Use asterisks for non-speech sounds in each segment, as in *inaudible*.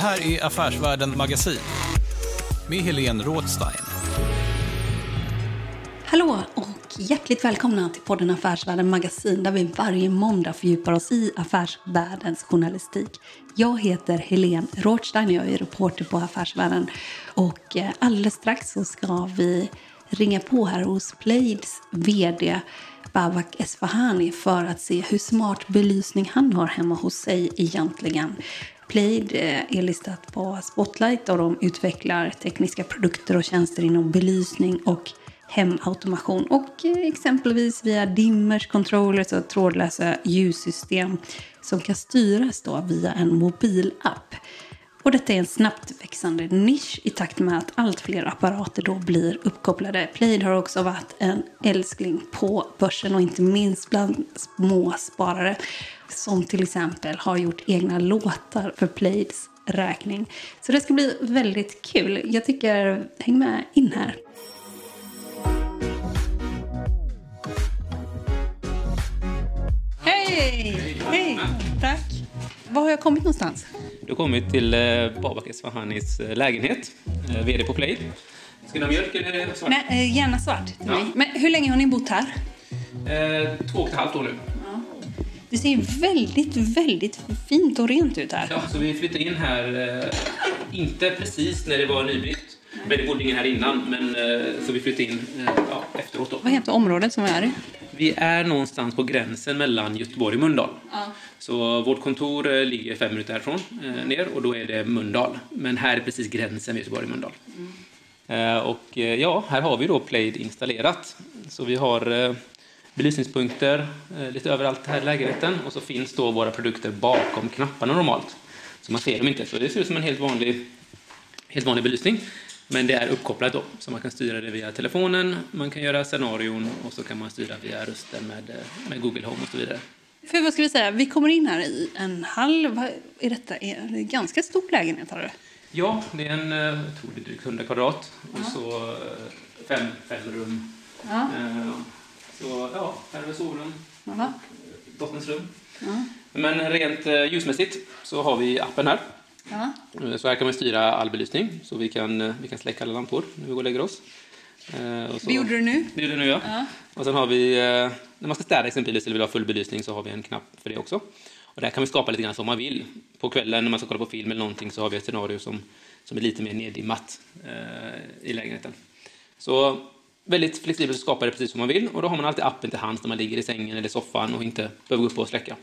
Här är Affärsvärlden Magasin med Helene Rådstein. Hallå och hjärtligt välkomna till podden Affärsvärlden Magasin där vi varje måndag fördjupar oss i affärsvärldens journalistik. Jag heter Helene Rådstein och jag är reporter på Affärsvärlden. Och eh, alldeles strax så ska vi ringa på här hos Plaids vd Babak Esfahani för att se hur smart belysning han har hemma hos sig egentligen. Plaid eh, är listat på Spotlight och de utvecklar tekniska produkter och tjänster inom belysning och hemautomation och eh, exempelvis via dimmers, controllers och trådlösa ljussystem som kan styras då via en mobilapp. Och detta är en snabbt växande nisch i takt med att allt fler apparater då blir uppkopplade. Plaid har också varit en älskling på börsen och inte minst bland småsparare som till exempel har gjort egna låtar för Plaids räkning. Så det ska bli väldigt kul. Jag tycker, häng med in här. Hej! Hej! Tack. Var har jag kommit någonstans? Du har kommit till eh, Babak Esfahanis eh, lägenhet, eh, VD på Play. Ska du ha mjölk eller svart? Nej, gärna svart till Ja. mig. Men hur länge har ni bott här? Eh, två och ett halvt år nu. Det ser väldigt, väldigt fint och rent ut här. Ja, så vi flyttade in här, eh, inte precis när det var nybyggt, men det bodde ingen här innan, men eh, så vi flyttade in eh, ja, efteråt då. Vad heter området som vi är i? Vi är någonstans på gränsen mellan Göteborg och Mölndal. Så vårt kontor eh, ligger fem minuter härifrån ner och då är det Mölndal. Men här är precis gränsen med Göteborg och Mölndal. Eh, och ja, här har vi då Plaid installerat. Så vi har belysningspunkter lite överallt här i lägenheten och så finns då våra produkter bakom knapparna normalt. Så man ser dem inte, så det ser ut som en helt vanlig, helt vanlig belysning. Men det är uppkopplat då, så man kan styra det via telefonen, man kan göra scenarion och så kan man styra via rösten med, med Google Home och så vidare. För vad ska vi säga, vi kommer in här i en hall. Är detta? Är det en ganska stor lägenhet har du? Ja, det är en, jag tror det är drygt 100 kvadrat och så eh, fem, fem rum. Ja. Eh, Så ja, här vi sovrum, Jaha. dotters rum. Ja. Men rent eh, ljusmässigt så har vi appen här. Ja. Eh, Så här kan man styra all belysning, så vi kan, eh, vi kan släcka alla lampor när vi går och lägger oss. Eh, och så, Vi gjorde det nu. Det gjorde det nu, ja. Ja. Och sen har vi, när man ska städa exempelvis eller vill ha full belysning så har vi en knapp för det också. Och där kan vi skapa lite grann som man vill. På kvällen när man ska kolla på film eller någonting så har vi ett scenario som, som är lite mer neddimmat eh, i lägenheten. Så väldigt flexibelt att skapa det precis som man vill och då har man alltid appen till hands när man ligger i sängen eller soffan och inte behöver gå upp och släcka.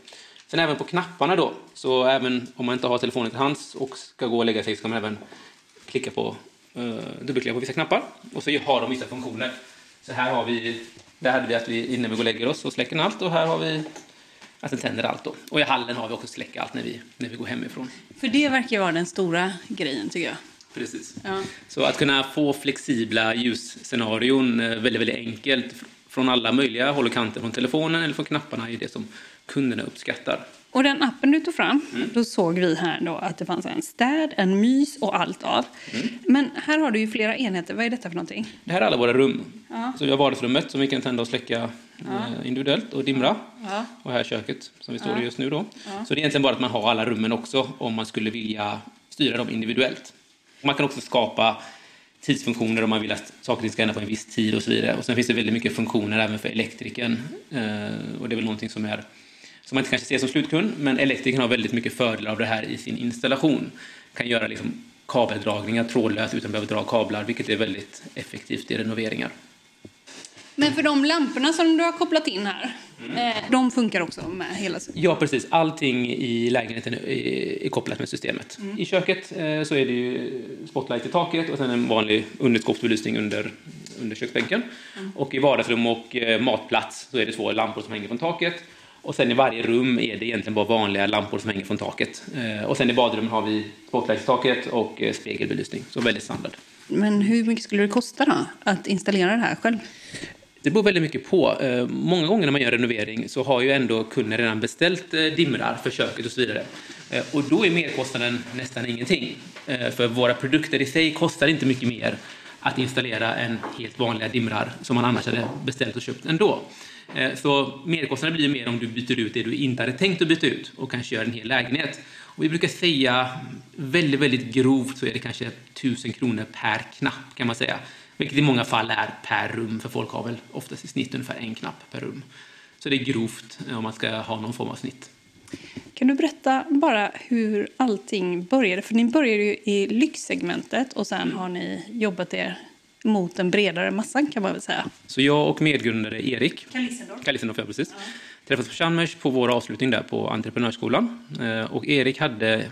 Sen även på knapparna då, så även om man inte har telefonen till hands och ska gå och lägga sig så kan man även klicka på, uh, dubbelklicka på vissa knappar och så har de vissa funktioner. Så här har vi, där hade vi att vi innan vi går och lägger oss så släcker den allt och här har vi att den tänder allt då. Och i hallen har vi också släcka allt när vi, när vi går hemifrån. För det verkar ju vara den stora grejen tycker jag. Precis. Ja. Så att kunna få flexibla ljusscenarion eh, väldigt, väldigt enkelt från alla möjliga håll och kanter, från telefonen eller från knapparna, är det som kunderna uppskattar. Och den appen du tog fram, Mm. då såg vi här då att det fanns en städ, en mys och allt av. Mm. Men här har du ju flera enheter. Vad är detta för någonting? Det här är alla våra rum. Ja. Så vi har vardagsrummet som vi kan tända och släcka eh, individuellt och dimra. Ja. Och här köket som vi står Ja. i just nu då. Ja. Så det är egentligen bara att man har alla rummen också om man skulle vilja styra dem individuellt. Man kan också skapa tidsfunktioner om man vill att saker och ting ska hända på en viss tid och så vidare. Och sen finns det väldigt mycket funktioner även för elektrikern. Eh, och det är väl någonting som är som man inte kanske ser som slutkund, men elektrikern har väldigt mycket fördelar av det här i sin installation. Kan göra liksom kabeldragningar trådlöst utan att behöva dra kablar, vilket är väldigt effektivt i renoveringar. Men för de lamporna som du har kopplat in här, mm. de funkar också med hela systemet? Ja, precis. Allting i lägenheten är kopplat med systemet. Mm. I köket eh, så är det ju spotlight i taket och sen en vanlig underskottsbelysning under, under köksbänken. Mm. Och i vardagsrum och eh, matplats så är det två lampor som hänger från taket. Och sen i varje rum är det egentligen bara vanliga lampor som hänger från taket. Och sen i badrummet har vi spotlight i taket och spegelbelysning, så väldigt standard. Men hur mycket skulle det kosta då att installera det här själv? Det beror väldigt mycket på. Eh, många gånger när man gör renovering så har ju ändå kunden redan beställt eh, dimrar för köket och så vidare. Eh, och då är merkostnaden nästan ingenting. För våra produkter i sig kostar inte mycket mer att installera än helt vanliga dimrar som man annars hade beställt och köpt ändå. Så merkostnaden blir mer om du byter ut det du inte hade tänkt att byta ut och kanske gör en hel lägenhet. Och vi brukar säga väldigt, väldigt grovt så är det kanske 1000 kronor per knapp kan man säga. Vilket i många fall är per rum, för folk har väl oftast i snitt ungefär en knapp per rum. Så det är grovt om man ska ha någon form av snitt. Kan du berätta bara hur allting började? För ni började ju i lyxsegmentet och sen har ni jobbat er mot den bredare massan kan man väl säga. Så jag och medgrundare Erik Kalissendorf, ja, precis. Ja. träffades på Chalmers på vår avslutning där på Entreprenörsskolan. Eh, och Erik hade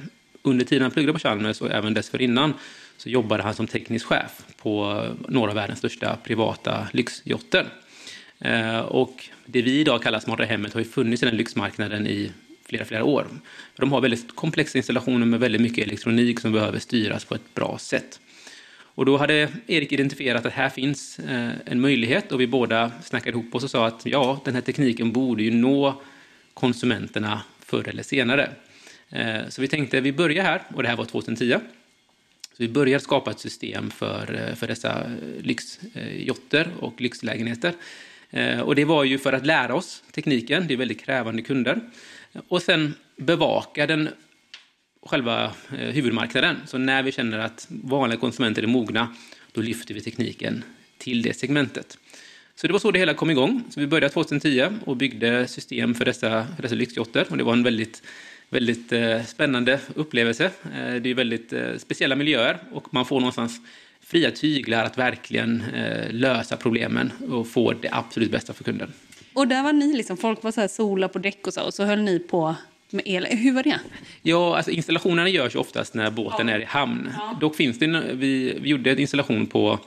under tiden han pluggade på Chalmers och även dessförinnan så jobbade han som teknisk chef på några av världens största privata lyxjotter. Eh, och det vi idag kallar smarta hemmet har ju funnits i den lyxmarknaden i flera, flera år. De har väldigt komplexa installationer med väldigt mycket elektronik som behöver styras på ett bra sätt. Och då hade Erik identifierat att här finns eh, en möjlighet och vi båda snackade ihop oss och sa att ja, den här tekniken borde ju nå konsumenterna förr eller senare. Eh, så vi tänkte vi börjar här och det här var 2010. Så vi börjar skapa ett system för, eh, för dessa eh, lyxjotter och lyxlägenheter. Eh, och det var ju för att lära oss tekniken, det är väldigt krävande kunder. Och sen bevaka den själva huvudmarknaden. Så när vi känner att vanliga konsumenter är mogna, då lyfter vi tekniken till det segmentet. Så det var så det hela kom igång. Så vi började 2010 och byggde system för dessa, för dessa lyxjotter. Och det var en väldigt väldigt eh, spännande upplevelse. Eh, det är väldigt eh, speciella miljöer och man får någonstans fria tyglar att verkligen lösa problemen och få det absolut bästa för kunden. Och där var ni liksom, folk var så här sola på däck och så, och så höll ni på med el. Hur var det? Ja, alltså installationerna görs oftast när båten ja. är i hamn. Ja. Dock finns det, vi, vi gjorde en installation på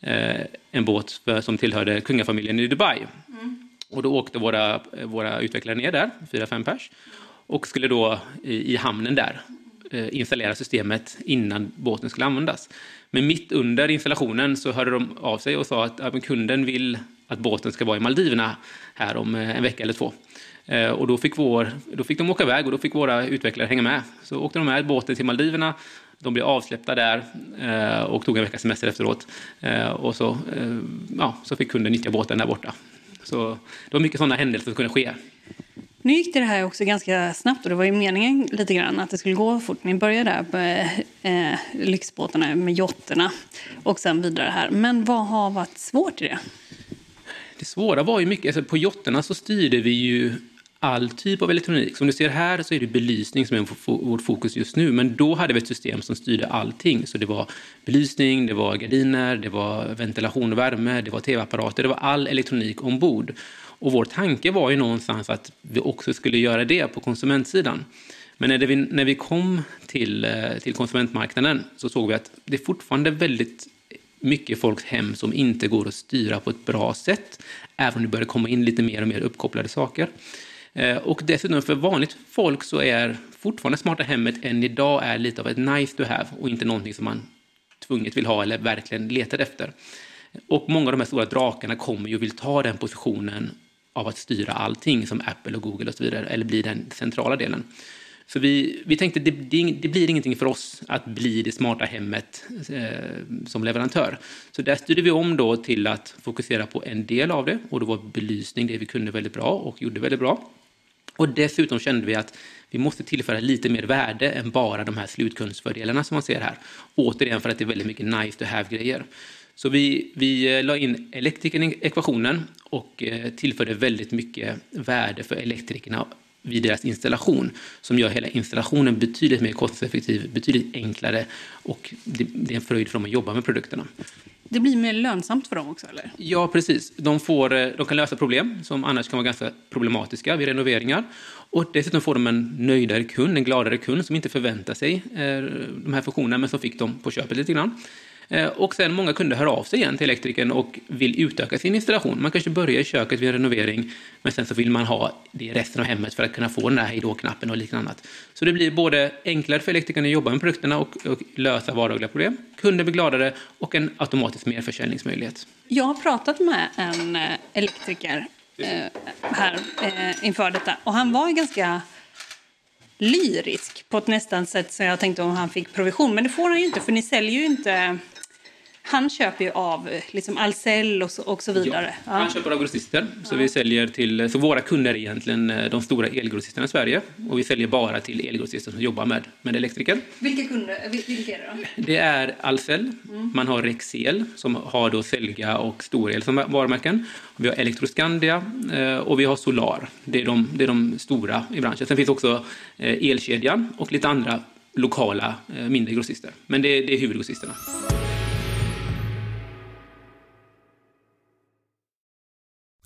eh, en båt för, som tillhörde kungafamiljen i Dubai. Mm. Och då åkte våra, våra utvecklare ner där, fyra, fem pers och skulle då i, i hamnen där eh, installera systemet innan båten skulle användas. Men mitt under installationen så hörde de av sig och sa att ja, kunden vill att båten ska vara i Maldiverna här om eh, en vecka eller två. Eh, och då fick, vår, då fick de åka iväg och då fick våra utvecklare hänga med. Så åkte de med båten till Maldiverna, de blev avsläppta där och tog en veckas semester efteråt. Och så, ja, så fick kunden nyttja båten där borta. Så det var mycket sådana händelser som kunde ske. Nu gick det här också ganska snabbt och det var ju meningen lite grann att det skulle gå fort. Ni började där med eh, lyxbåtarna med jotterna och sen vidare här. Men vad har varit svårt i det? Det svåra var ju mycket, alltså på jotterna så styrde vi ju all typ av elektronik. Som du ser här så är det belysning som är vårt fokus just nu. Men då hade vi ett system som styrde allting. Så det var belysning, det var gardiner, det var ventilation och värme, det var tv-apparater, det var all elektronik ombord. Och vår tanke var ju någonstans att vi också skulle göra det på konsumentsidan. Men när vi, när vi kom till, eh, till konsumentmarknaden så såg vi att det är fortfarande väldigt mycket folks hem som inte går att styra på ett bra sätt, även om det börjar komma in lite mer och mer uppkopplade saker. Eh, och dessutom för vanligt folk så är fortfarande smarta hemmet än idag är lite av ett nice to have och inte någonting som man tvunget vill ha eller verkligen letar efter. Och många av de här stora drakarna kommer ju och vill ta den positionen av att styra allting som Apple och Google och så vidare, eller bli den centrala delen. Så vi, vi tänkte att det, det, blir ingenting för oss att bli det smarta hemmet eh, som leverantör. Så där styrde vi om då till att fokusera på en del av det och då var belysning det vi kunde väldigt bra och gjorde väldigt bra. Och dessutom kände vi att vi måste tillföra lite mer värde än bara de här slutkundsfördelarna som man ser här. Återigen för att det är väldigt mycket nice to have-grejer. Så vi, vi eh, la in elektrikern i ekvationen och eh, tillförde väldigt mycket värde för elektrikerna vid deras installation som gör hela installationen betydligt mer kostnadseffektiv, betydligt enklare och det, det är en fröjd för dem att jobba med produkterna. Det blir mer lönsamt för dem också, eller? Ja, precis. De, får, eh, de kan lösa problem som annars kan vara ganska problematiska vid renoveringar. Och dessutom får de en nöjdare kund, en gladare kund som inte förväntar sig de här funktionerna men som fick dem på köpet lite grann. Eh, och sen många kunder hör av sig igen till elektrikern och vill utöka sin installation. Man kanske börjar i köket vid en renovering, men sen så vill man ha det i resten av hemmet för att kunna få den där hejdå-knappen och liknande annat. Så det blir både enklare för elektrikern att jobba med produkterna och, och lösa vardagliga problem. Kunden blir gladare och en automatisk merförsäljningsmöjlighet. Jag har pratat med en eh, elektriker eh, här eh, inför detta och han var ganska lyrisk på ett nästan sätt som jag tänkte om han fick provision. Men det får han ju inte för ni säljer ju inte han köper ju av liksom Ahlsell och så, och så vidare. Ja, han köper av grossister. Så, vi säljer till, så våra kunder är egentligen eh, de stora elgrossisterna i Sverige. Och vi säljer bara till elgrossister som jobbar med, med elektriker. Vilka kunder vilka är det då? Det är Ahlsell, mm. man har Rexel som har då Selga och Storel som varumärken. Vi har Elektroskandia eh, och vi har Solar. Det är, de, det är de stora i branschen. Sen finns också eh, Elkedjan och lite andra lokala mindre grossister. Men det, det är huvudgrossisterna.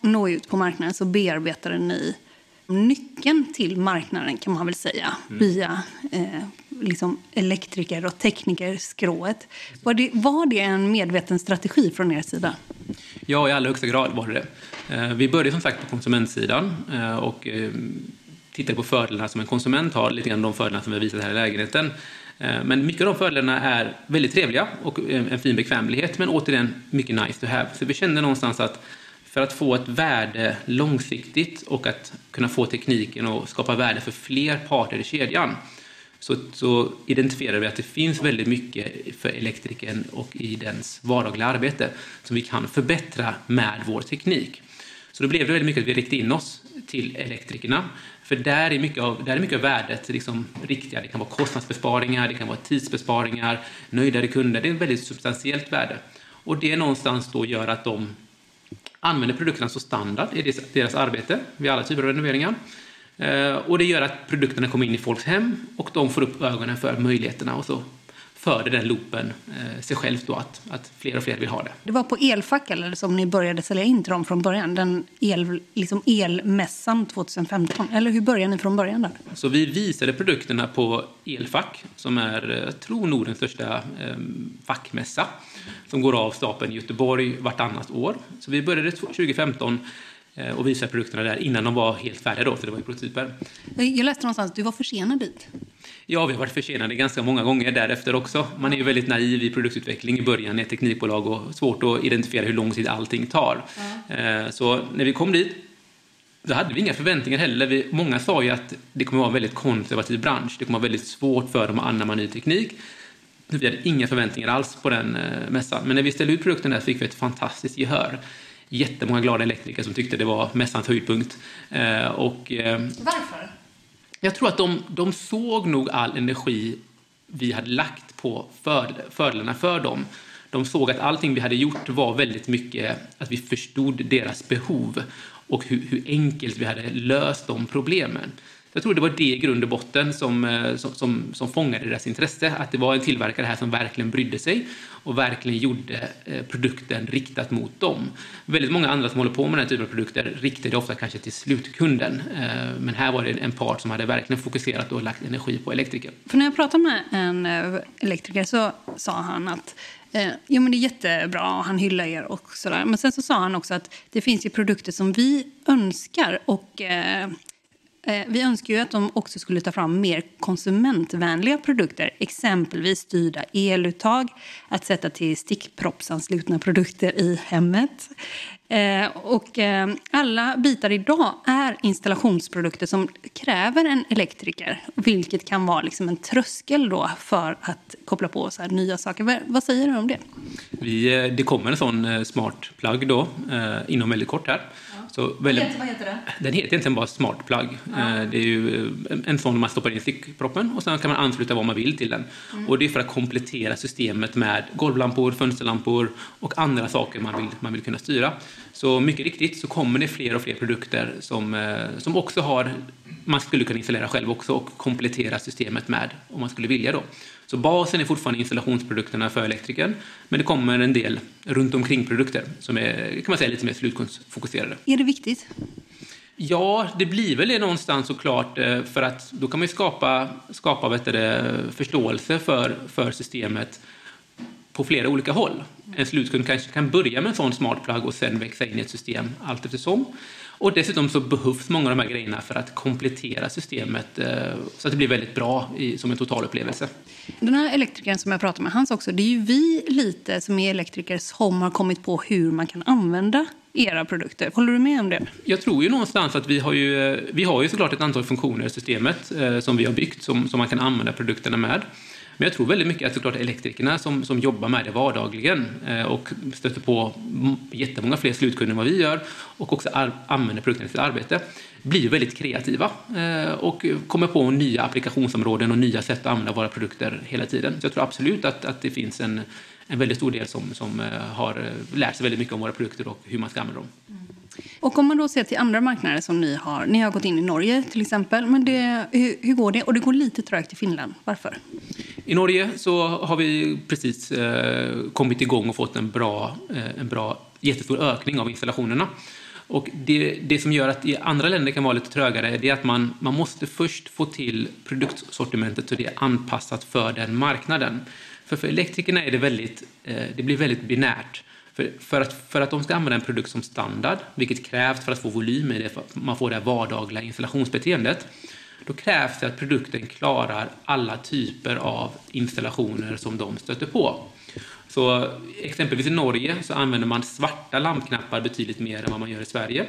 nå ut på marknaden så bearbetade ni nyckeln till marknaden kan man väl säga mm. via eh, liksom elektriker och teknikerskrået. Var det, var det en medveten strategi från er sida? Ja, i allra högsta grad var det. Eh, vi började som sagt på konsumentsidan eh, och eh, tittade på fördelarna som en konsument har, lite grann de fördelarna som vi har visat här i lägenheten. Eh, men mycket av de fördelarna är väldigt trevliga och en fin bekvämlighet, men återigen mycket nice to have. Så vi kände någonstans att för att få ett värde långsiktigt och att kunna få tekniken och skapa värde för fler parter i kedjan så, så identifierar vi att det finns väldigt mycket för elektrikern och i dens vardagliga arbete som vi kan förbättra med vår teknik. Så då blev det väldigt mycket att vi riktade in oss till elektrikerna för där är mycket av, där är mycket av värdet liksom riktiga. Det kan vara kostnadsbesparingar, det kan vara tidsbesparingar, nöjdare kunder. Det är ett väldigt substantiellt värde. Och det någonstans då gör att de använder produkterna som standard i deras arbete vid alla typer av renoveringar. Eh, och det gör att produkterna kommer in i folks hem och de får upp ögonen för möjligheterna och så förde den loopen eh, sig själv då att, att fler och fler vill ha det. Det var på Elfack eller som ni började sälja in till dem från början, den el, liksom elmässan 2015. Eller hur började ni från början där? Så vi visade produkterna på Elfack som är, eh, jag tror, Nordens största eh, fackmässa som går av stapeln i Göteborg vartannat år. Så vi började 2015 eh, och visade produkterna där innan de var helt färdiga då, för det var ju prototyper. Jag läste någonstans att du var försenad dit. Ja, vi har varit försenade ganska många gånger därefter också. Man är ju väldigt naiv i produktutveckling i början i ett teknikbolag och svårt att identifiera hur lång tid allting tar. Mm. Så när vi kom dit då hade vi inga förväntningar heller. Vi, många sa ju att det kommer vara en väldigt konservativ bransch. Det kommer vara väldigt svårt för dem att anamma ny teknik. Vi hade inga förväntningar alls på den eh, mässan. Men när vi ställde ut produkten där fick vi ett fantastiskt gehör. Jättemånga glada elektriker som tyckte det var mässans höjdpunkt. Eh, och, eh, Varför? Jag tror att de, de såg nog all energi vi hade lagt på fördelarna för dem. De såg att allting vi hade gjort var väldigt mycket att vi förstod deras behov och hur, hur enkelt vi hade löst de problemen. Jag tror det var det i grund och botten som, eh, som, som, som fångade deras intresse. Att det var en tillverkare här som verkligen brydde sig och verkligen gjorde eh, produkten riktat mot dem. Väldigt många andra som håller på med den här typen av produkter riktade ofta kanske till slutkunden. Eh, men här var det en part som hade verkligen fokuserat och lagt energi på elektriker. För när jag pratade med en elektriker så sa han att Eh, jo, men det är jättebra och han hyllar er och sådär. Men sen så sa han också att det finns ju produkter som vi önskar och Eh, Eh, vi önskar ju att de också skulle ta fram mer konsumentvänliga produkter. Exempelvis styrda eluttag, att sätta till stickproppsanslutna produkter i hemmet. Eh, och eh, alla bitar idag är installationsprodukter som kräver en elektriker. Vilket kan vara liksom en tröskel då för att koppla på så nya saker. Vad säger du om det? Vi, det kommer en sån smart plugg då, inom väldigt kort här. Så väldigt, vad heter det? Den heter egentligen bara Smart Plug. Ja. Eh, det är ju en sån man stoppar in stickproppen och sen kan man ansluta vad man vill till den. Mm. Och det är för att komplettera systemet med golvlampor, fönsterlampor och andra saker man vill, man vill kunna styra. Så mycket riktigt så kommer det fler och fler produkter som, eh, som också har, man skulle kunna installera själv också och komplettera systemet med om man skulle vilja då. Så basen är fortfarande installationsprodukterna för elektrikern, men det kommer en del runt omkring produkter som är kan man säga, lite mer slutkundsfokuserade. Är det viktigt? Ja, det blir väl det någonstans såklart, eh, för att då kan man skapa, skapa det, förståelse för, för systemet på flera olika håll. En slutkund kanske kan börja med en sån smart plug och sen växa in i ett system allt eftersom. Och dessutom så behövs många av de här grejerna för att komplettera systemet eh, så att det blir väldigt bra i, som en totalupplevelse. Den här elektrikern som jag pratade med, han sa också det är ju vi lite som är elektriker som har kommit på hur man kan använda era produkter. Håller du med om det? Jag tror ju någonstans att vi har ju, eh, vi har ju såklart ett antal funktioner i systemet eh, som vi har byggt som, som man kan använda produkterna med. Men jag tror väldigt mycket att såklart elektrikerna som, som jobbar med det vardagligen eh, och stöter på jättemånga fler slutkunder än vad vi gör och också ar- använder produkterna i sitt arbete blir väldigt kreativa eh, och kommer på nya applikationsområden och nya sätt att använda våra produkter hela tiden. Så jag tror absolut att, att det finns en, en väldigt stor del som, som eh, har eh, lärt sig väldigt mycket om våra produkter och hur man ska använda dem. Mm. Och om man då ser till andra marknader som ni har. Ni har gått in i Norge till exempel. Men det, hur, hur går det? Och det går lite trögt i Finland. Varför? I Norge så har vi precis eh, kommit igång och fått en bra, eh, en bra jättestor ökning av installationerna. Och det, det, som gör att i andra länder kan vara lite trögare är att man, man måste först få till produktsortimentet så det är anpassat för den marknaden. För för elektrikerna är det väldigt, eh, det blir väldigt binärt. För, för, att, för att de ska använda en produkt som standard, vilket krävs för att få volym i det, för att man får det vardagliga installationsbeteendet, då krävs det att produkten klarar alla typer av installationer som de stöter på. Så exempelvis i Norge så använder man svarta lampknappar betydligt mer än vad man gör i Sverige.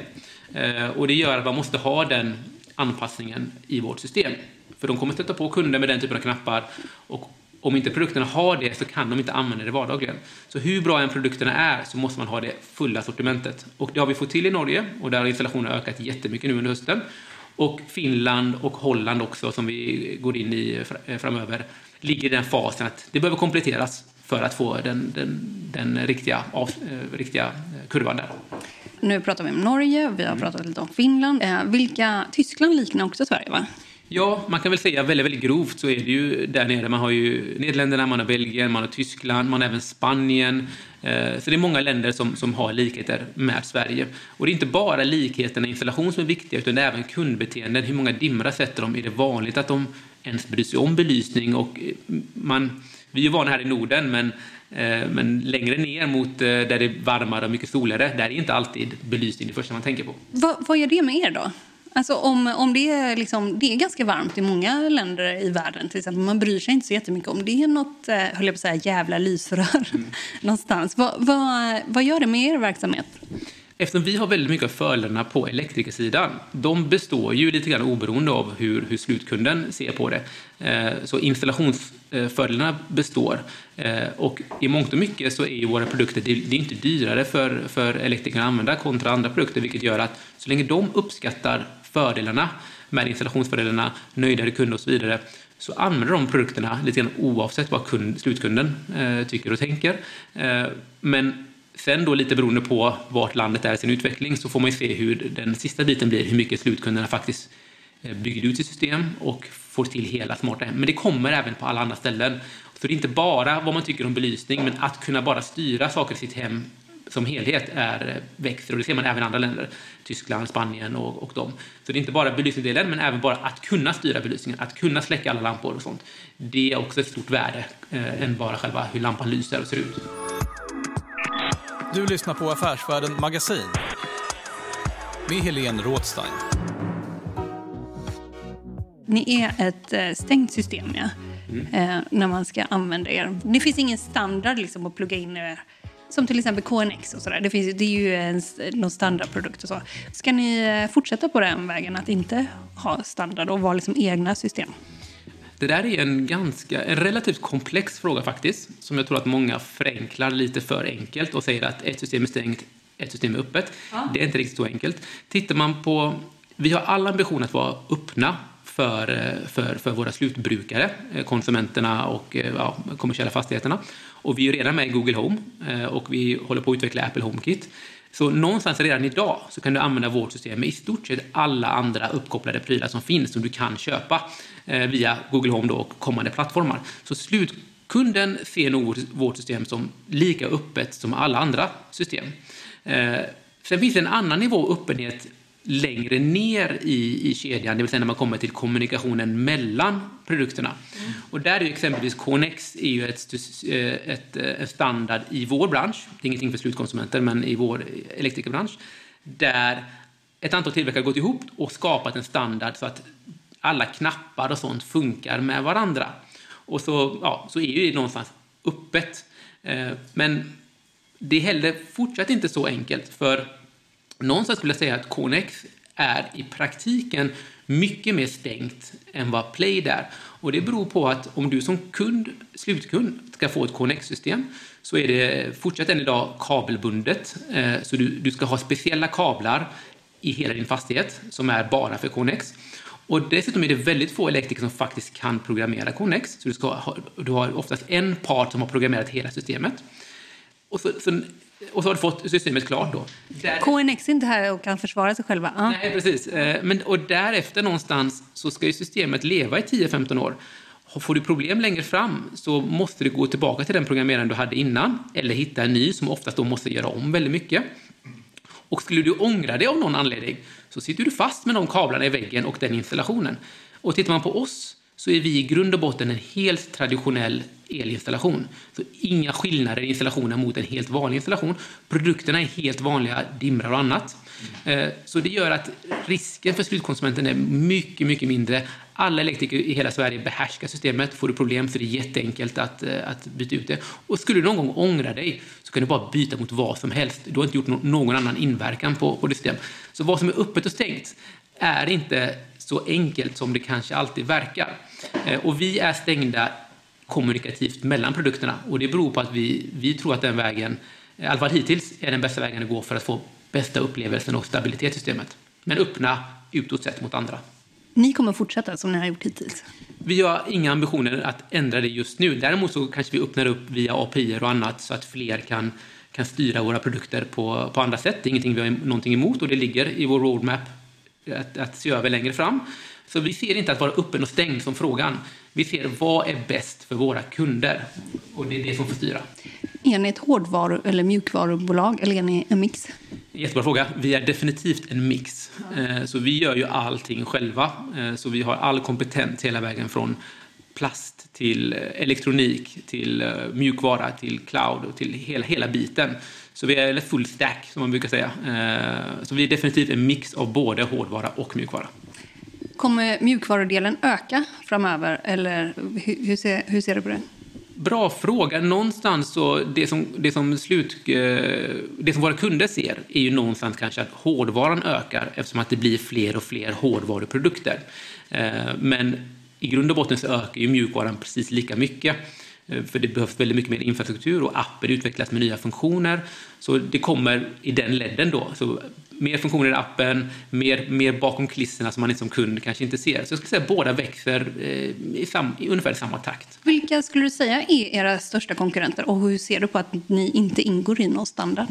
Eh, och det gör att man måste ha den anpassningen i vårt system. För de kommer stöta på kunder med den typen av knappar och om inte produkterna har det så kan de inte använda det vardagligen. Så hur bra än produkterna är så måste man ha det fulla sortimentet. Och det har vi fått till i Norge och där har installationen ökat jättemycket nu under hösten. Och Finland och Holland också, som vi går in i framöver, ligger i den fasen att det behöver kompletteras för att få den, den, den riktiga, av, eh, riktiga kurvan där. Nu pratar vi om Norge, vi har pratat lite om Finland. Eh, vilka, Tyskland liknar också Sverige va? Ja, man kan väl säga väldigt, väldigt grovt så är det ju där nere. Man har ju Nederländerna, man har Belgien, man har Tyskland, man har även Spanien. Eh, så det är många länder som, som har likheter med Sverige. Och det är inte bara likheterna i installation som är viktiga, utan det är även kundbeteenden. Hur många dimrar sätter de? Är det vanligt att de ens bryr sig om belysning? Och eh, man, vi är ju vana här i Norden, men eh, men längre ner mot där det är varmare och mycket soligare, där är inte alltid belysning det första man tänker på. Va, vad gör det med er då? Alltså om, om det, är liksom, det är ganska varmt i många länder i världen, till exempel. man bryr sig inte så jättemycket om det är något eh, höll jag på att säga, jävla lysrör mm. *laughs* någonstans. Va, va, vad gör det med er verksamhet? Eftersom vi har väldigt mycket av fördelarna på elektrikersidan, de består ju lite grann oberoende av hur, hur slutkunden ser på det. Eh, så installationsfördelarna består. Eh, och i mångt och mycket så är ju våra produkter, det är inte dyrare för, för elektrikerna att använda kontra andra produkter, vilket gör att så länge de uppskattar fördelarna med installationsfördelarna, nöjdare kunder och så vidare, så använder de produkterna lite grann oavsett vad kund, slutkunden eh, tycker och tänker. Eh, men sen då lite beroende på vart landet är i sin utveckling så får man ju se hur den sista biten blir, hur mycket slutkunderna faktiskt eh, bygger ut sitt system och får till hela smarta hem. Men det kommer även på alla andra ställen. Så det är inte bara vad man tycker om belysning, men att kunna bara styra saker i sitt hem som helhet är, växer och det ser man även i andra länder. Tyskland, Spanien och, och dem. Så det är inte bara belysningsdelen men även bara att kunna styra belysningen, att kunna släcka alla lampor och sånt. Det är också ett stort värde eh, än bara själva hur lampan lyser och ser ut. Du lyssnar på Affärsvärlden Magasin med Helene Rådstein. Ni är ett eh, stängt system, ja. Mm. Eh, när man ska använda er. Det finns ingen standard liksom, att plugga in er som till exempel KNX och sådär. Det, finns, det är ju en, någon standardprodukt och så. Ska ni eh, fortsätta på den vägen att inte ha standard och vara liksom egna system? Det där är en, ganska, en relativt komplex fråga faktiskt, som jag tror att många förenklar lite för enkelt och säger att ett system är stängt, ett system är öppet. Ja. Det är inte riktigt så enkelt. Tittar man på, vi har alla ambition att vara öppna för, eh, för, för våra slutbrukare, eh, konsumenterna och eh, ja, kommersiella fastigheterna. Och vi är redan med i Google Home och vi håller på att utveckla Apple HomeKit. Så någonstans redan idag så kan du använda vårt system med i stort sett alla andra uppkopplade prylar som finns som du kan köpa via Google Home då och kommande plattformar. Så slutkunden ser nog vårt system som lika öppet som alla andra system. Sen finns det en annan nivå öppenhet längre ner i, i kedjan, det vill säga när man kommer till kommunikationen mellan produkterna. Mm. Och där är exempelvis KNX är ju ett, eh, ett, ett, standard i vår bransch, det är ingenting för slutkonsumenter, men i vår elektrikerbransch, där ett antal tillverkare gått ihop och skapat en standard så att alla knappar och sånt funkar med varandra. Och så, ja, så är ju det någonstans öppet. Eh, men det är heller fortsatt inte så enkelt, för någonstans skulle jag säga att Konex är i praktiken mycket mer stängt än vad Play är. Och det beror på att om du som kund, slutkund ska få ett KNX-system så är det fortsatt än idag kabelbundet. Eh, så du, du ska ha speciella kablar i hela din fastighet som är bara för KNX. Och dessutom är det väldigt få elektriker som faktiskt kan programmera KNX. Så du, ska ha, du har oftast en part som har programmerat hela systemet. Och så, så och så har du fått systemet klart då. Där... KNX är inte här och kan försvara sig själva. Ah. Nej, precis. Eh, men, och därefter någonstans så ska ju systemet leva i 10-15 år. Får du problem längre fram så måste du gå tillbaka till den programmeraren du hade innan eller hitta en ny som oftast då måste göra om väldigt mycket. Och skulle du ångra dig av någon anledning så sitter du fast med de kablarna i väggen och den installationen. Och tittar man på oss så är vi i grund och botten en helt traditionell elinstallation. Så inga skillnader i installationen mot en helt vanlig installation. Produkterna är helt vanliga dimrar och annat. Eh, så det gör att risken för slutkonsumenten är mycket, mycket mindre. Alla elektriker i hela Sverige behärskar systemet. Får du problem så är det jätteenkelt att, eh, att byta ut det. Och skulle du någon gång ångra dig så kan du bara byta mot vad som helst. Du har inte gjort någon annan inverkan på, på det system. Så vad som är öppet och stängt är inte så enkelt som det kanske alltid verkar. Eh, och vi är stängda kommunikativt mellan produkterna och det beror på att vi, vi tror att den vägen, i alla fall hittills, är den bästa vägen att gå för att få bästa upplevelsen och stabilitetssystemet. Men öppna utåt sett mot andra. Ni kommer fortsätta som ni har gjort hittills? Vi har inga ambitioner att ändra det just nu. Däremot så kanske vi öppnar upp via API och annat så att fler kan kan styra våra produkter på, på andra sätt. Det är ingenting vi har någonting emot och det ligger i vår roadmap att, att se över längre fram. Så vi ser inte att vara öppen och stängd som frågan. Vi ser vad är bäst för våra kunder och det är det som får styra. Är ni ett hårdvaru eller mjukvarubolag eller är ni en mix? Jättebra fråga. Vi är definitivt en mix. Eh, så vi gör ju allting själva. Eh, så vi har all kompetens hela vägen från plast till elektronik, till eh, mjukvara, till cloud och till hela, hela biten. Så vi är full stack som man brukar säga. Så vi är definitivt en mix av både hårdvara och mjukvara. Kommer mjukvarudelen öka framöver eller hur ser, hur ser du på det? Bra fråga. Någonstans så det som, det som, slut, eh, det som våra kunder ser är ju någonstans kanske att hårdvaran ökar eftersom att det blir fler och fler hårdvaruprodukter. Eh, men i grund och botten så ökar ju mjukvaran precis lika mycket. Eh, för det behövs väldigt mycket mer infrastruktur och appen utvecklas med nya funktioner. Så det kommer i den ledden då. Så mer funktioner i appen, mer, mer bakom kulisserna som man som kund kanske inte ser. Så jag skulle säga att båda växer eh, i, sam, i ungefär samma takt. Vilka skulle du säga är era största konkurrenter och hur ser du på att ni inte ingår i någon standard?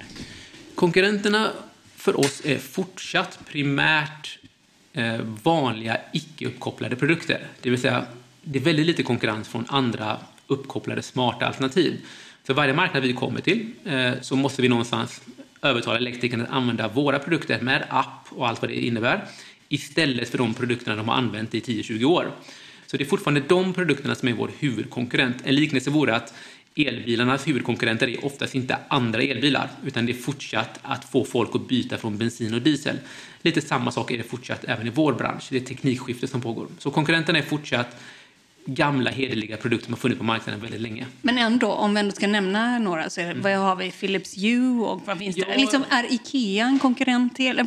Konkurrenterna för oss är fortsatt primärt eh, vanliga icke-uppkopplade produkter. Det vill säga, det är väldigt lite konkurrens från andra uppkopplade smarta alternativ. För varje marknad vi kommer till eh, så måste vi någonstans övertala elektrikerna att använda våra produkter med app och allt vad det innebär istället för de produkterna de har använt i 10-20 år. Så det är fortfarande de produkterna som är vår huvudkonkurrent. En liknelse vore att elbilarnas huvudkonkurrenter är oftast inte andra elbilar utan det är fortsatt att få folk att byta från bensin och diesel. Lite samma sak är det fortsatt även i vår bransch. Det är teknikskifte som pågår. Så konkurrenterna är fortsatt gamla hederliga produkter som har funnits på marknaden väldigt länge. Men ändå, om vi ändå ska nämna några, så är, mm. vad har vi? Philips Hue och vad finns det? Ja. Liksom, är Ikea en konkurrent till?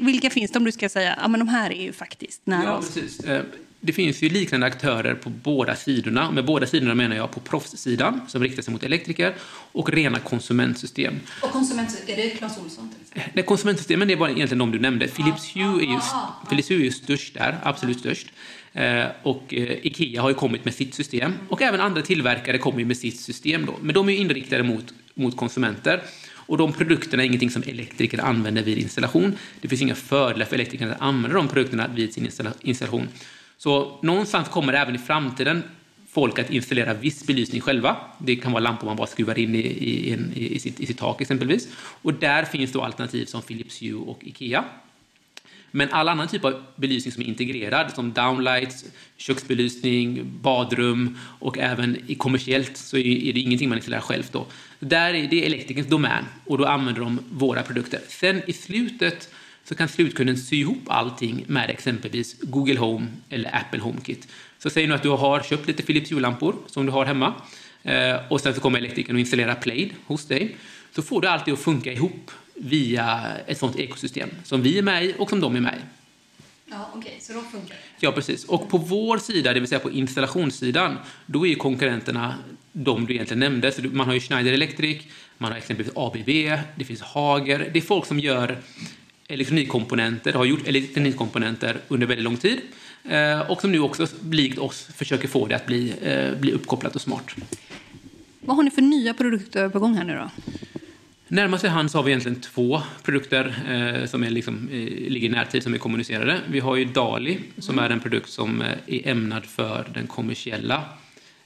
Vilka finns det om du ska säga, ja men de här är ju faktiskt nära ja, oss? Precis. Eh, det finns ju liknande aktörer på båda sidorna. Med båda sidorna menar jag på proffssidan som riktar sig mot elektriker och rena konsumentsystem. Och konsument, är det Clas Ohlson? Nej, konsumentsystemen det var egentligen de du nämnde. Philips Hue är ju, Philips Hue är ju störst där, absolut störst. Eh, och eh, Ikea har ju kommit med sitt system och även andra tillverkare kommer med sitt system. Då. Men de är inriktade mot, mot konsumenter. Och de produkterna är ingenting som elektriker använder vid installation. Det finns inga fördelar för elektriker att använda de produkterna vid sin installation. Så någonstans kommer det även i framtiden folk att installera viss belysning själva. Det kan vara lampor man bara skruvar in i, i, i, i, sitt, i sitt tak exempelvis. Och där finns då alternativ som Philips Hue och Ikea. Men all annan typ av belysning som är integrerad, som downlights, köksbelysning, badrum och även i kommersiellt så är det ingenting man installerar själv då. Där är det elektrikerns domän och då använder de våra produkter. Sen i slutet så kan slutkunden sy ihop allting med exempelvis Google Home eller Apple HomeKit. Så säg nu att du har köpt lite Philips Hue-lampor som du har hemma eh, och sen så kommer elektrikern och installerar Plaid hos dig. Så får du allt det att funka ihop via ett sånt ekosystem som vi är med i och som de är med i. Ja, okej, okay. så då funkar? Ja, precis. Och på vår sida, det vill säga på installationssidan, då är konkurrenterna de du egentligen nämnde. Så man har ju Schneider Electric, man har exempelvis ABB, det finns Hager. Det är folk som gör elektronikkomponenter, har gjort elektronikkomponenter under väldigt lång tid eh, och som nu också, likt oss, försöker få det att bli, eh, bli uppkopplat och smart. Vad har ni för nya produkter på gång här nu då? Närmaste hand så har vi egentligen två produkter eh, som är liksom, eh, ligger i närtid som är kommunicerade. Vi har ju Dali som är en produkt som eh, är ämnad för den kommersiella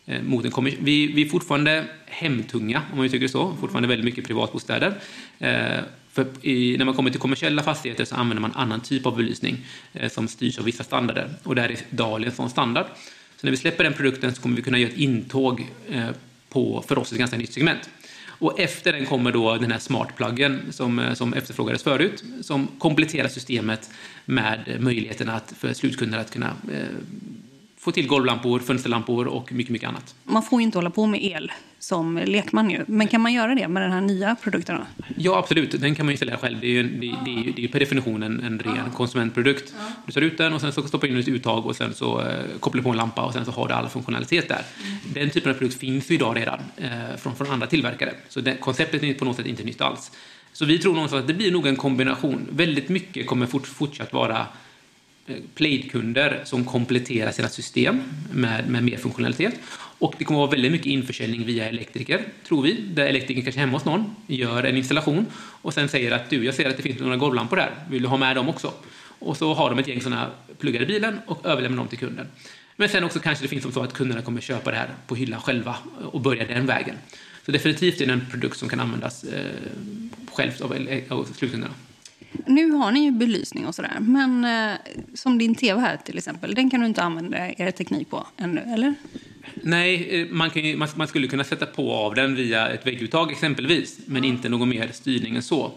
eh, mot en kommer vi, vi är fortfarande hemtunga, om man tycker så. Fortfarande väldigt mycket privatbostäder. Eh, för i, när man kommer till kommersiella fastigheter så använder man annan typ av belysning eh, som styrs av vissa standarder. Och där är Dali en sån standard. Så när vi släpper den produkten så kommer vi kunna göra ett intåg eh, på, för oss, ett ganska nytt segment. Och efter den kommer då den här smartpluggen som, eh, som efterfrågades förut, som kompletterar systemet med möjligheten att, för slutkunder att kunna eh, få till golvlampor, fönsterlampor och mycket, mycket annat. Man får ju inte hålla på med el som lekman ju. Men kan man göra det med den här nya produkten? Ja, absolut. Den kan man installera själv. Det är ju, det, det är ju, det är per definition en, en ren ja. konsumentprodukt. Ja. Du tar ut den och sen så stoppar in ett uttag och sen så eh, kopplar du på en lampa och sen så har du all funktionalitet där. Mm. Den typen av produkt finns ju idag redan eh, från, från andra tillverkare. Så det, konceptet är på något sätt inte nytt alls. Så vi tror någonstans att det blir nog en kombination. Väldigt mycket kommer fort, fortsatt vara Plaid-kunder som kompletterar sina system med, med mer funktionalitet. Och det kommer att vara väldigt mycket införsäljning via elektriker, tror vi, där elektrikern kanske hemma hos någon gör en installation och sen säger att du, jag ser att det finns några golvlampor där, vill du ha med dem också? Och så har de ett gäng sådana pluggar i bilen och överlämnar dem till kunden. Men sen också kanske det finns som så att kunderna kommer köpa det här på hyllan själva och börja den vägen. Så definitivt är det en produkt som kan användas eh, självt av, eh, av slutkunderna. Nu har ni ju belysning och sådär, men eh, som din tv här till exempel, den kan du inte använda er teknik på ännu, eller? Nej, eh, man, kan, man, man, skulle kunna sätta på av den via ett vägguttag exempelvis, men inte någon mer styrning än så.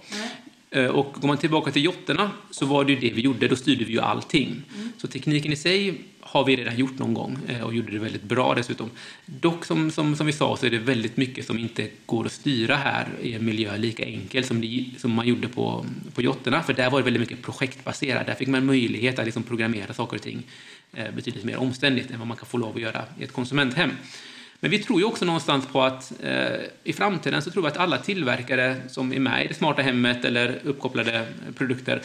Eh, och går man tillbaka till jotterna så var det ju det vi gjorde, då styrde vi ju allting. Mm. Så tekniken i sig har vi redan gjort någon gång eh, och gjorde det väldigt bra dessutom. Dock som, som, som vi sa så är det väldigt mycket som inte går att styra här i en miljö lika enkel som, det, som man gjorde på, på jotterna. För där var det väldigt mycket projektbaserat. Där fick man möjlighet att liksom programmera saker och ting eh, betydligt mer omständigt än vad man kan få lov att göra i ett konsumenthem. Men vi tror ju också någonstans på att eh, i framtiden så tror vi att alla tillverkare som är med i det smarta hemmet eller uppkopplade produkter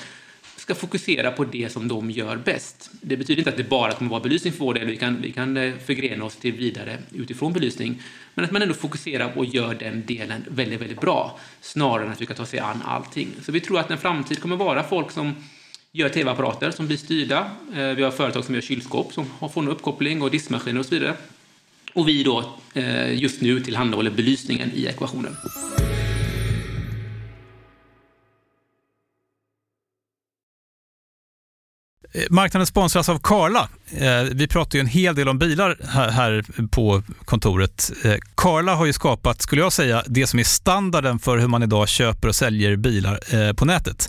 ska fokusera på det som de gör bäst. Det betyder inte att det bara kommer vara belysning för vår del, vi kan, vi kan eh, förgrena oss till vidare utifrån belysning, men att man ändå fokuserar och gör den delen väldigt, väldigt bra, snarare än att vi kan ta sig an allting. Så vi tror att en framtid kommer vara folk som gör tv-apparater som blir styrda. Eh, vi har företag som gör kylskåp som får en uppkoppling och diskmaskiner och så vidare. Och vi då eh, just nu tillhandahåller belysningen i ekvationen. Eh, marknaden sponsras av Karla. Eh, vi pratar ju en hel del om bilar här på kontoret. Karla har ju skapat, skulle jag säga, det som är standarden för hur man idag köper och säljer bilar på nätet.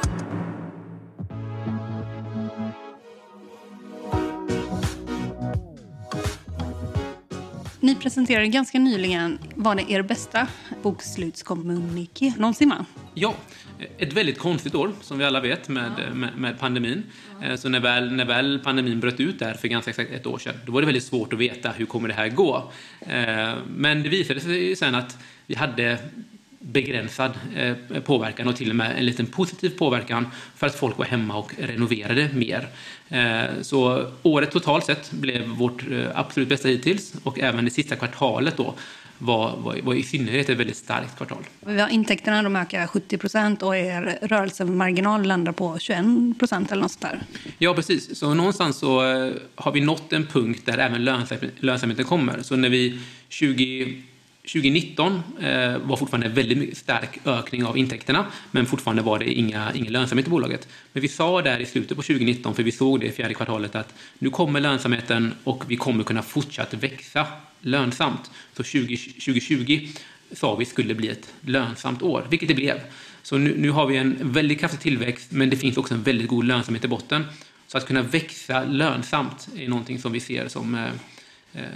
Ni presenterade ganska nyligen, var det er bästa bokslutskommuniké någonsin? Va? Ja, ett väldigt konstigt år som vi alla vet med, med, med, pandemin. Eh, så när väl, när väl pandemin bröt ut där för ganska exakt ett år sedan, då var det väldigt svårt att veta hur kommer det här gå. Eh, men det visade sig sen att vi hade begränsad eh, påverkan och till och med en liten positiv påverkan för att folk var hemma och renoverade mer. Så året totalt sett blev vårt absolut bästa hittills och även det sista kvartalet då var, var, var i synnerhet ett väldigt starkt kvartal. Intäkterna de ökar 70 procent och er rörelsemarginal landar på 21 procent eller något sånt där. Ja, precis. Så någonstans så eh, har vi nått en punkt där även lönsamheten kommer. Så när vi 20 2019 eh, var fortfarande en väldigt stark ökning av intäkterna, men fortfarande var det inga, ingen lönsamhet i bolaget. Men vi sa där i slutet på 2019, för vi såg det i fjärde kvartalet, att nu kommer lönsamheten och vi kommer kunna fortsätta växa lönsamt. Så 20, 2020 sa vi skulle bli ett lönsamt år, vilket det blev. Så nu, nu har vi en väldigt kraftig tillväxt, men det finns också en väldigt god lönsamhet i botten. Så att kunna växa lönsamt är någonting som vi ser som eh,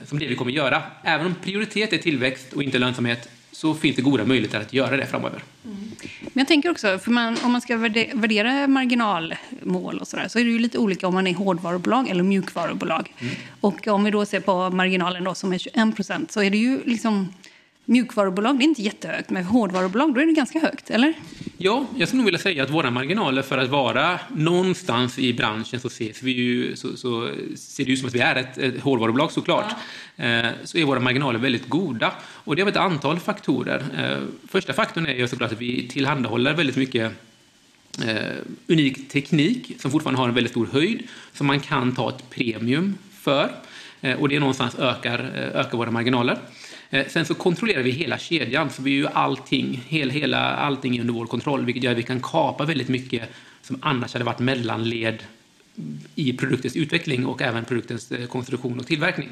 som det vi kommer göra. Även om prioritet är tillväxt och inte lönsamhet så finns det goda möjligheter att göra det framöver. Mm. Men jag tänker också, för man, om man ska värdera marginalmål och så där, så är det ju lite olika om man är hårdvarubolag eller mjukvarubolag. Mm. Och om vi då ser på marginalen då, som är 21 procent så är det ju liksom mjukvarubolag det är inte jättehögt, men hårdvarubolag då är det ganska högt, eller? Ja, jag skulle nog vilja säga att våra marginaler för att vara någonstans i branschen så, ses vi ju, så, så ser det ut som att vi är ett, ett hårdvarubolag såklart. Ja. Eh, så är våra marginaler väldigt goda. Och det har ett antal faktorer. Eh, första faktorn är ju såklart att vi tillhandahåller väldigt mycket eh, unik teknik som fortfarande har en väldigt stor höjd som man kan ta ett premium för. Och det någonstans ökar, ökar våra marginaler. Eh, sen så kontrollerar vi hela kedjan, så vi gör allting, hel, hela, allting under vår kontroll, vilket gör att vi kan kapa väldigt mycket som annars hade varit mellanled i produktens utveckling och även produktens eh, konstruktion och tillverkning.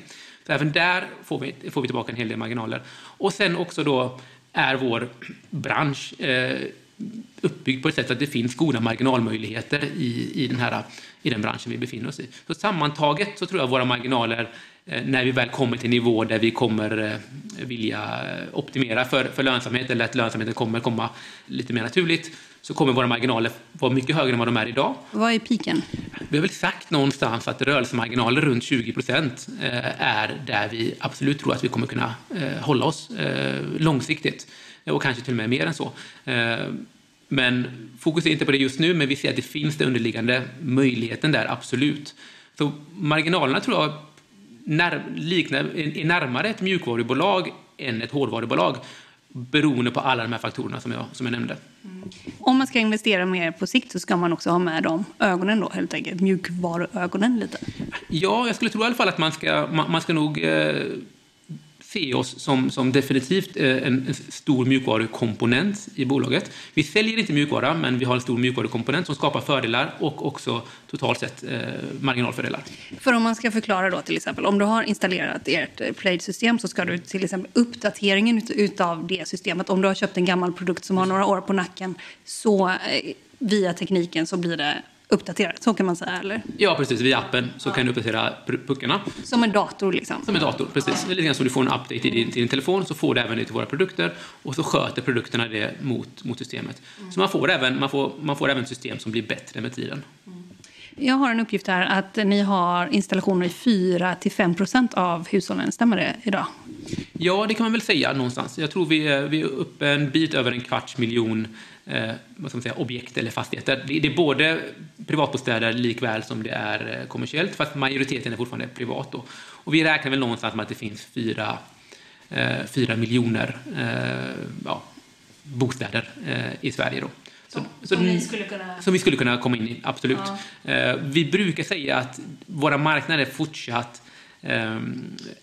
Så även där får vi, får vi tillbaka en hel del marginaler. Och sen också då är vår bransch eh, uppbyggd på ett sätt att det finns goda marginalmöjligheter i, i, den här, i den branschen vi befinner oss i. Så sammantaget så tror jag våra marginaler, eh, när vi väl kommer till nivå där vi kommer eh, vilja optimera för, för lönsamhet eller att lönsamheten kommer komma lite mer naturligt, så kommer våra marginaler vara mycket högre än vad de är idag. Vad är piken? Vi har väl sagt någonstans att rörelsemarginaler runt 20 procent eh, är där vi absolut tror att vi kommer kunna hålla oss långsiktigt och kanske till och med mer än så. Men fokus är inte på det just nu, men vi ser att det finns den underliggande möjligheten där, absolut. Så marginalerna tror jag när, liknar, är närmare ett mjukvarubolag än ett hårdvarubolag beroende på alla de här faktorerna som jag, som jag nämnde. Mm. Om man ska investera mer på sikt så ska man också ha med de ögonen då, helt enkelt, mjukvaruögonen lite? Ja, jag skulle tro i alla fall att man ska, man, man ska nog eh, se oss som, som definitivt eh, en, en stor mjukvarukomponent i bolaget. Vi säljer inte mjukvara, men vi har en stor mjukvarukomponent som skapar fördelar och också totalt sett eh, marginalfördelar. För om man ska förklara då till exempel, om du har installerat ert eh, Plaid-system så ska du till exempel uppdateringen utav det systemet, om du har köpt en gammal produkt som har några år på nacken, så eh, via tekniken så blir det uppdaterat, så kan man säga, eller? Ja, precis. Via appen så ja. kan du uppdatera puckarna. Som en dator, liksom? Som en dator, precis. Är lite grann som du får en update till din, till din telefon, så får du även det till våra produkter och så sköter produkterna det mot, mot systemet. Mm. Så man får, även, man, får, man får även system som blir bättre med tiden. Mm. Jag har en uppgift här att ni har installationer i 4-5% av hushållen. Stämmer det idag? Ja, det kan man väl säga någonstans. Jag tror vi är, vi är uppe en bit över en kvarts miljon eh, vad ska man säga, objekt eller fastigheter. Det, det, är både privatbostäder likväl som det är eh, kommersiellt, fast majoriteten är fortfarande privat. Då. Och vi räknar väl någonstans med att det finns fyra, eh, fyra miljoner eh, ja, bostäder eh, i Sverige. Då. Så, så, som, skulle kunna... som vi skulle kunna komma in i, absolut. Ja. Vi brukar säga att våra marknader fortsatt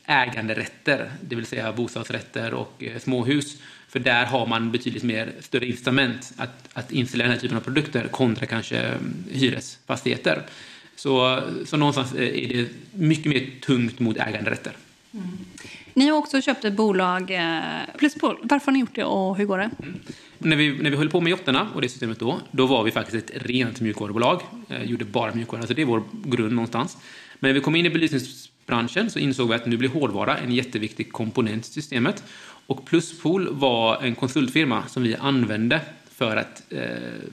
äganderätter, det vill säga bostadsrätter och småhus. För där har man betydligt mer större incitament att, att installera den här typen av produkter kontra kanske mm, hyresfastigheter. Så, så någonstans är det mycket mer tungt mot äganderätter. Mm. Ni har också köpt ett bolag, eh, Pluspol. Varför har ni gjort det och hur går det? Mm. När, vi, när vi höll på med jotterna och det systemet då, då var vi faktiskt ett rent mjukvarubolag. Eh, gjorde bara mjukvara, så det är vår grund någonstans. Men när vi kom in i branschen så insåg vi att nu blir hårdvara en jätteviktig komponent i systemet. Och Pluspool var en konsultfirma som vi använde för att eh,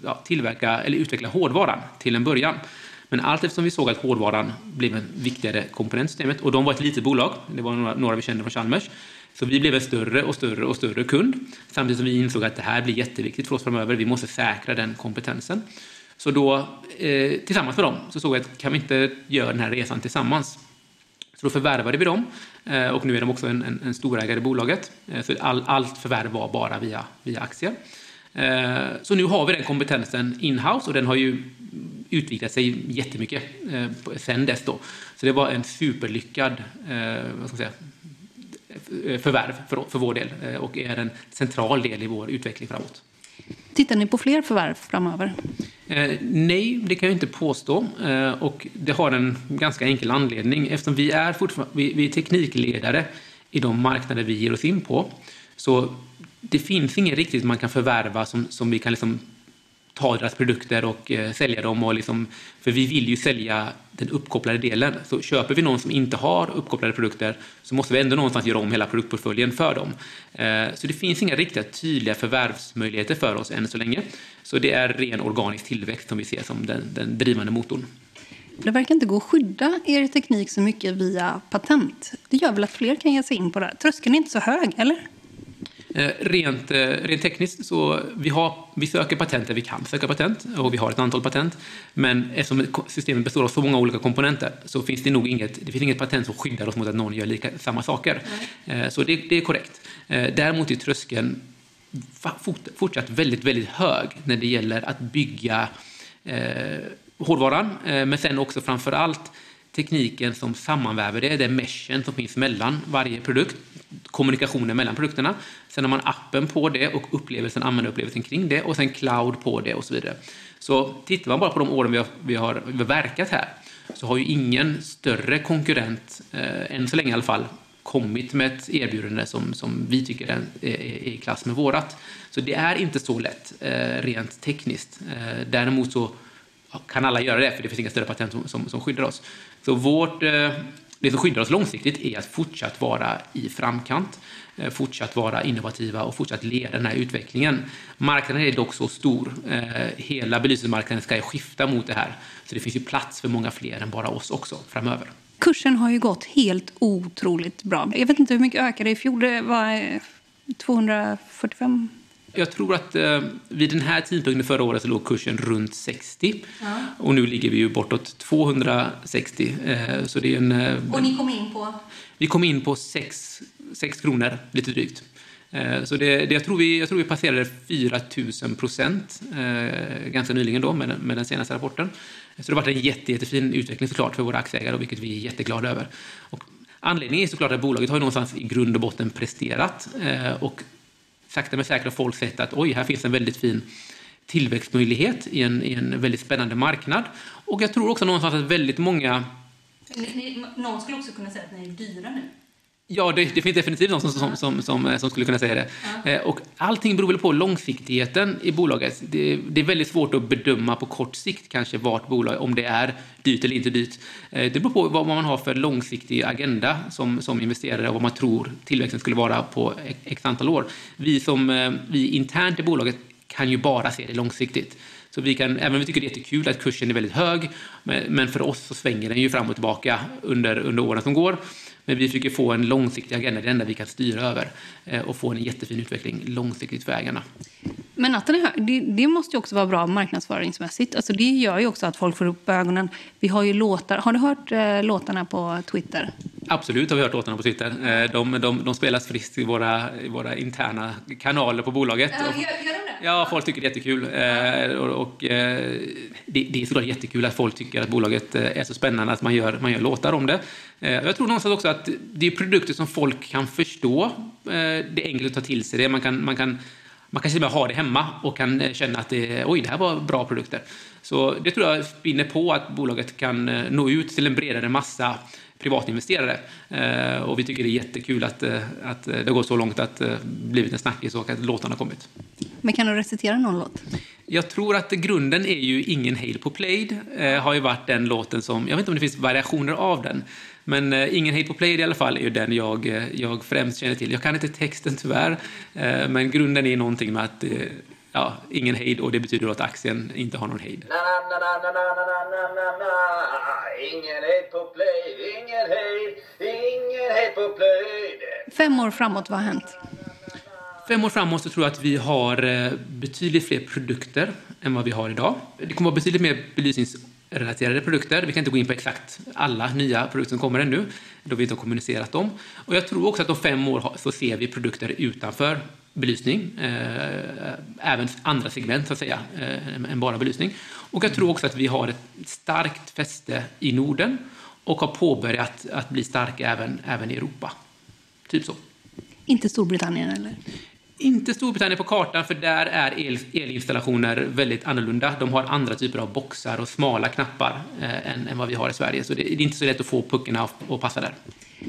ja, tillverka eller utveckla hårdvaran till en början. Men allt eftersom vi såg att hårdvaran blev en viktigare komponent i systemet och de var ett litet bolag, det var några, några vi kände från Chalmers, så vi blev en större och större och större kund samtidigt som vi insåg att det här blir jätteviktigt för oss framöver. Vi måste säkra den kompetensen. Så då eh, tillsammans med dem så såg vi att kan vi inte göra den här resan tillsammans? Så då förvärvade vi dem eh, och nu är de också en, en, en storägare i bolaget. Eh, så all, allt förvärv var bara via, via aktier. Eh, så nu har vi den kompetensen inhouse och den har ju utvidgat sig jättemycket sen dess. Då. Så det var en superlyckad vad ska säga, förvärv för, för vår del och är en central del i vår utveckling framåt. Tittar ni på fler förvärv framöver? Eh, nej, det kan jag inte påstå. Eh, och det har en ganska enkel anledning. Eftersom vi är, vi, vi är teknikledare i de marknader vi ger oss in på. Så det finns inget riktigt man kan förvärva som, som vi kan liksom ta deras produkter och eh, sälja dem. Och liksom, för vi vill ju sälja den uppkopplade delen. Så köper vi någon som inte har uppkopplade produkter så måste vi ändå någonstans göra om hela produktportföljen för dem. Eh, så det finns inga riktigt tydliga förvärvsmöjligheter för oss än så länge. Så det är ren organisk tillväxt som vi ser som den, den drivande motorn. Det verkar inte gå att skydda er teknik så mycket via patent. Det gör väl att fler kan ge sig in på det? Tröskeln är inte så hög, eller? Eh, rent, eh, rent tekniskt så vi, har, vi söker patent där vi kan söka patent och vi har ett antal patent. Men eftersom systemet består av så många olika komponenter så finns det nog inget, det finns inget patent som skyddar oss mot att någon gör lika, samma saker. Mm. Så det, det, är korrekt. Däremot är tröskeln fortsatt väldigt, väldigt hög när det gäller att bygga eh, hårdvaran, men sen också framför allt tekniken som sammanväver det, det är meshen som finns mellan varje produkt, kommunikationen mellan produkterna. Sen har man appen på det och upplevelsen, användarupplevelsen kring det och sen cloud på det och så vidare. Så tittar man bara på de åren vi har, vi har, vi har verkat här så har ju ingen större konkurrent, eh, än så länge i alla fall, kommit med ett erbjudande som, som vi tycker är, är, är i klass med vårat. Så det är inte så lätt eh, rent tekniskt. Eh, däremot så kan alla göra det, för det finns inga större patent som, som, som skyddar oss. Så vårt, eh, det som skyddar oss långsiktigt är att fortsatt vara i framkant, eh, fortsatt vara innovativa och fortsatt leda den här utvecklingen. Marknaden är dock så stor. Eh, hela belysningsmarknaden ska skifta mot det här. Så det finns ju plats för många fler än bara oss också framöver. Kursen har ju gått helt otroligt bra. Jag vet inte hur mycket ökade i fjol. Det var 245 jag tror att eh, vid den här tidpunkten förra året så låg kursen runt 60. Ja. Och nu ligger vi ju bortåt 260. Eh, så det är en, eh, och ni kom in på? Vi kom in på 6, 6 kronor, lite drygt. Eh, så det, det, jag, tror vi, jag tror vi passerade 4 000 procent eh, ganska nyligen då med, med den senaste rapporten. Så det har varit en jätte, jättefin utveckling såklart för våra aktieägare, vilket vi är jätteglada över. Och anledningen är såklart att bolaget har någonstans i grund och botten presterat. Eh, och sakta men säkert har folk sett att oj, här finns en väldigt fin tillväxtmöjlighet i en, i en väldigt spännande marknad. Och jag tror också någonstans att väldigt många... någon skulle också kunna säga att ni är dyra nu. Ja, det, det, finns definitivt någon som, som, som, som, som skulle kunna säga det. Ja. Eh, och allting beror väl på långsiktigheten i bolaget. Det, det, är väldigt svårt att bedöma på kort sikt kanske vart bolag, om det är dyrt eller inte dyrt. Eh, det beror på vad man har för långsiktig agenda som, som investerare och vad man tror tillväxten skulle vara på x antal år. Vi, som, eh, vi internt i bolaget kan ju bara se det långsiktigt. Så vi kan, även om vi tycker det är jättekul att kursen är väldigt hög, men för oss så svänger den ju fram och tillbaka under, under åren som går. Men vi försöker få en långsiktig agenda, det enda vi kan styra över. Eh, och få en jättefin utveckling långsiktigt för ägarna. Men att den är hög, det, det, måste ju också vara bra marknadsföringsmässigt. Alltså det gör ju också att folk får upp ögonen. Vi har ju låtar. Har du hört eh, låtarna på Twitter? Absolut har vi hört låtarna på Twitter. Eh, de, de, de spelas friskt i våra, i våra interna kanaler på bolaget. Ja, gör, gör de det? Ja, folk tycker det är jättekul. Eh, och, och eh, det, det är såklart jättekul att folk tycker att bolaget eh, är så spännande att man gör, man gör låtar om det. Eh, jag tror någonstans också att det är produkter som folk kan förstå. Eh, det är enkelt att ta till sig det. Man kan, man kan man kan till och med ha det hemma och kan känna att det, oj, det här var bra produkter. Så det tror jag spinner på att bolaget kan nå ut till en bredare massa privatinvesterare. Eh, och vi tycker det är jättekul att, att det går så långt att det blivit en snackis och att låtarna har kommit. Men kan du recitera någon låt? Jag tror att grunden är ju Ingen hejd på Played. Eh, har ju varit den låten som, jag vet inte om det finns variationer av den. Men eh, Ingen hejd på Played i alla fall är ju den jag, eh, jag främst känner till. Jag kan inte texten tyvärr, eh, men grunden är någonting med att eh, ja, ingen hejd och det betyder att aktien inte har någon hejd. Ingen hejd på Played, ingen hejd, ingen hejd på Played. Fem år framåt, vad har hänt? Fem år framåt så tror jag att vi har eh, betydligt fler produkter än vad vi har idag. Det kommer att vara betydligt mer belysningsrelaterade produkter. Vi kan inte gå in på exakt alla nya produkter som kommer ännu, då vi inte har kommunicerat dem. Och jag tror också att om fem år så ser vi produkter utanför belysning, eh, även andra segment så att säga, eh, än bara belysning. Och jag tror också att vi har ett starkt fäste i Norden och har påbörjat att bli starka även, även i Europa. Typ så. Inte Storbritannien eller? Inte Storbritannien på kartan, för där är el, elinstallationer väldigt annorlunda. De har andra typer av boxar och smala knappar eh, än, än, vad vi har i Sverige. Så det, det är inte så lätt att få puckarna att, passa där.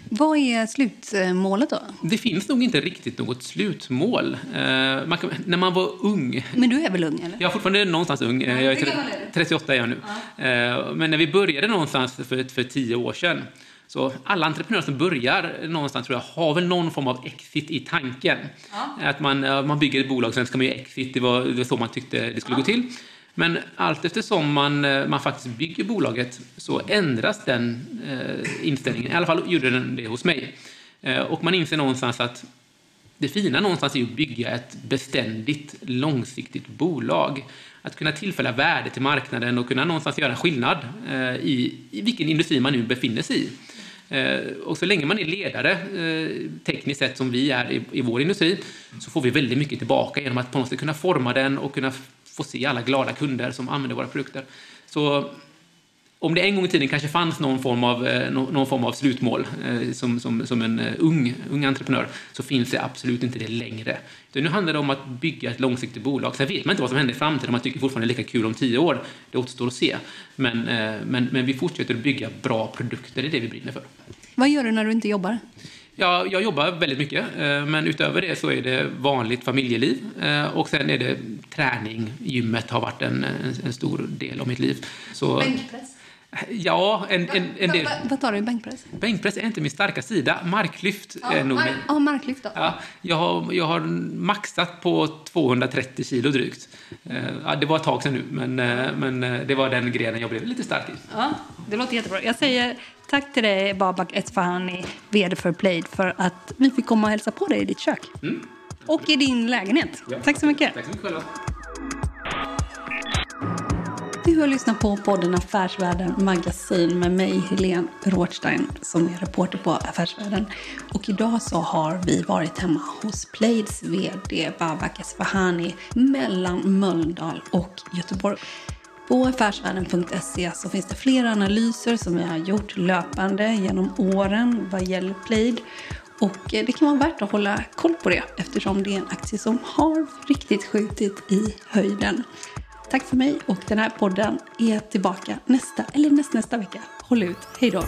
Vad är slutmålet då? Det finns nog inte riktigt något slutmål. Eh, man kan, när man var ung... Men du är väl ung? Eller? Jag är fortfarande någonstans ung. Ja, jag är 38 är jag nu. Ja. Eh, men när vi började någonstans för, för tio år sedan så alla entreprenörer som börjar någonstans tror jag har väl någon form av exit i tanken. Ja. Att man, man bygger ett bolag, sen ska man göra exit. Det var, det var så man tyckte det skulle ja. gå till. Men allt eftersom man, man faktiskt bygger bolaget så ändras den eh, inställningen. I alla fall gjorde den det hos mig. Eh, och man inser någonstans att det fina någonstans är att bygga ett beständigt, långsiktigt bolag. Att kunna tillfälla värde till marknaden och kunna någonstans göra skillnad eh, i, i vilken industri man nu befinner sig i. Eh, och så länge man är ledare, eh, tekniskt sett som vi är i, i vår industri, så får vi väldigt mycket tillbaka genom att på något sätt kunna forma den och kunna få se alla glada kunder som använder våra produkter. Så om det en gång i tiden kanske fanns någon form av, eh, någon form av slutmål eh, som, som, som en eh, ung, ung entreprenör så finns det absolut inte det längre. Så nu handlar det om att bygga ett långsiktigt bolag. Sen vet man inte vad som händer i framtiden, man tycker fortfarande det är lika kul om tio år. Det återstår att se. Men, men, men vi fortsätter att bygga bra produkter, det är det vi brinner för. Vad gör du när du inte jobbar? Ja, jag jobbar väldigt mycket, men utöver det så är det vanligt familjeliv och sen är det träning. Gymmet har varit en, en stor del av mitt liv. Så, Bänkpress? Ja, en, en, en del. Vad tar du i bänkpress? Bänkpress är inte min starka sida. Marklyft ja, är nog min. Ja, marklyft då? Ja, jag, har, jag har maxat på 230 kilo drygt. Eh, ja, det var ett tag sedan nu, men, eh, men eh, det var den grenen jag blev lite stark i. Ja, det låter jättebra. Jag säger tack till dig, Babak Esfahani, VD för Plaid, för att vi fick komma och hälsa på dig i ditt kök. Mm. Och i din lägenhet. Ja. Tack så mycket. Tack så mycket själva. Du har lyssnat på podden Affärsvärlden Magasin med mig, Helene Rothstein, som är reporter på Affärsvärlden. Och idag så har vi varit hemma hos Plaids VD Babak Esfahani mellan Mölndal och Göteborg. På affärsvärlden.se så finns det flera analyser som vi har gjort löpande genom åren vad gäller Plaid. Och eh, det kan vara värt att hålla koll på det eftersom det är en aktie som har riktigt skjutit i höjden. Tack för mig och den här podden är tillbaka nästa eller nästnästa vecka. Håll ut. Hej då!